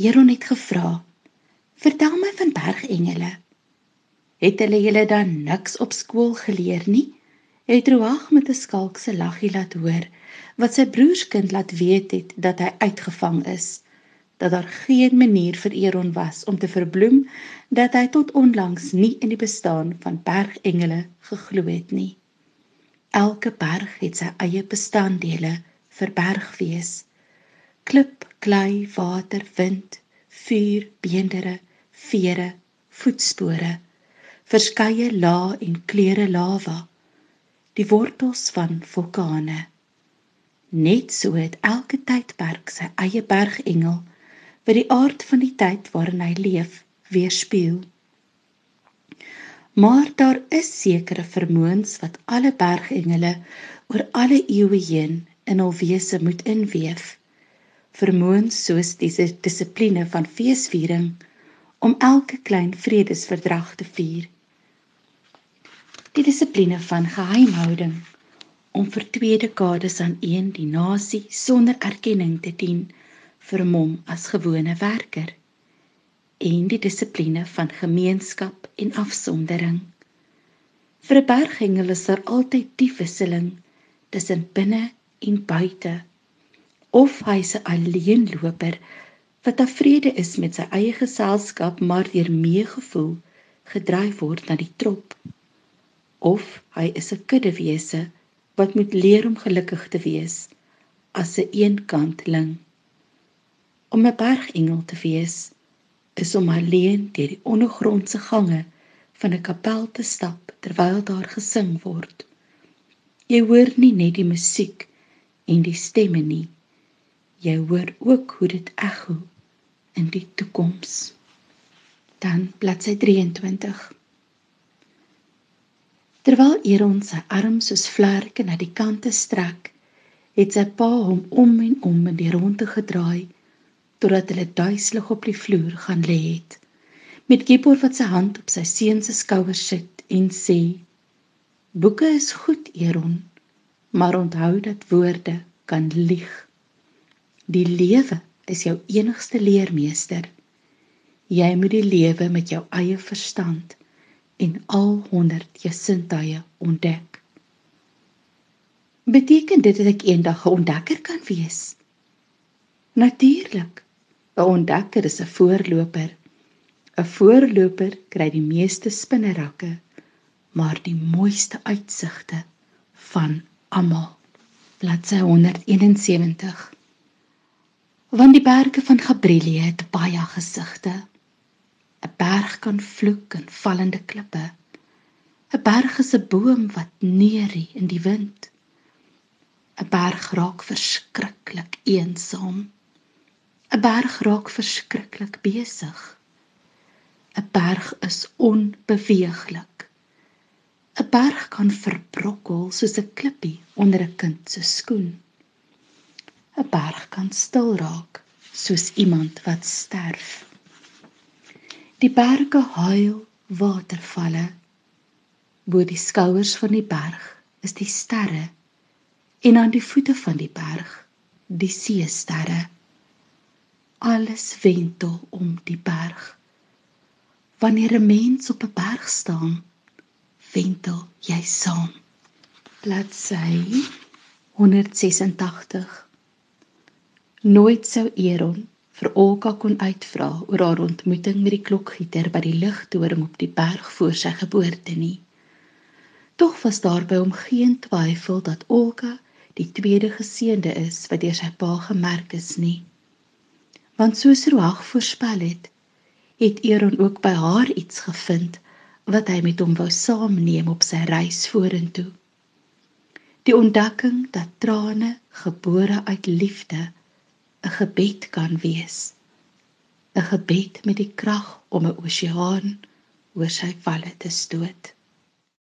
Eron het gevra: "Vertel my van bergengele." Het hulle julle dan niks op skool geleer nie? Het Roag met 'n skalkse laggie laat hoor wat sy broerskind laat weet het dat hy uitgevang is, dat daar geen manier vir Eron was om te verbloem dat hy tot onlangs nie in die bestaan van bergengele geglo het nie. Elke berg het sy eie bestanddele vir bergwees. Klip, klei, water, wind, vuur, beendere, vere, voetspore verskeie lae en kleure lava, die wortels van vulkane. Net so het elke tydperk sy eie bergengel wat die aard van die tyd waarin hy leef weerspieël. Maar daar is sekere vermoëns wat alle bergengele oor alle eeue heen in hul wese moet inweef. Vermoëns soos die dissipline van feesviering om elke klein vredesverdrag te vier. Die dissipline van geheimhouding om vir twee dekades aan een die nasie sonder erkenning te dien vir hom as gewone werker. En die dissipline van gemeenskap en afsondering. Vir 'n bergengel is daar altyd die wisseling tussen binne en buite of hy se alleenloper wat tevrede is met sy eie geselskap maar deur meegevoel gedryf word na die trop of hy is 'n kuddewese wat moet leer om gelukkig te wees as 'n eenkantling. Om 'n bergengel te wees is om alleen deur die ondergrondse gange van 'n kapel te stap terwyl daar gesing word. Jy hoor nie net die musiek en die stemme nie. Jy hoor ook hoe dit ekho in die toekoms. Dan bladsy 23. Terwyl Eron sy arms soos vlerke na die kante strek, het sy pa hom om en om in die ronde gedraai totdat hulle duiselig op die vloer gaan lê het. Met Gipor wat sy hand op sy seun se skouer sit en sê: "Boeke is goed, Eron, maar onthou dat woorde kan lieg. Die lewe is jou enigste leermeester. Jy moet die lewe met jou eie verstand en al 100 jou sintuie ontdek. Beteken dit dat ek eendag 'n ontdekker kan wees? Natuurlik. 'n Ontdekker is 'n voorloper. 'n Voorloper kry die meeste spinnerakke, maar die mooiste uitsigte van almal. Bladsy 171. Want die berge van Gabrielie het baie gesigte. 'n berg kan vloek in vallende klippe. 'n berg is 'n boom wat neurie in die wind. 'n berg raak verskriklik eensaam. 'n berg raak verskriklik besig. 'n berg is onbeweeglik. 'n berg kan verbrokkel soos 'n klippie onder 'n kind se skoen. 'n berg kan stil raak soos iemand wat sterf. Die berge huil watervalle. Bo die skouers van die berg is die sterre en aan die voete van die berg die seesterre. Alles wentel om die berg. Wanneer 'n mens op 'n berg staan, wentel jy saam. Bladsy 186. Nooit sou Eron vir Olga kon uitvra oor haar ontmoeting met die klokgieter by die ligtoring op die berg voor sy geboorte nie. Tog was daar by hom geen twyfel dat Olga die tweede geseënde is wat deur sy pa gemerk is nie. Want soos Roag voorspel het, het Eron ook by haar iets gevind wat hy met hom wou saamneem op sy reis vorentoe. Die ontdekking dat trane gebore uit liefde 'n gebed kan wees. 'n Gebed met die krag om 'n oseaan oor sy valle te stoot.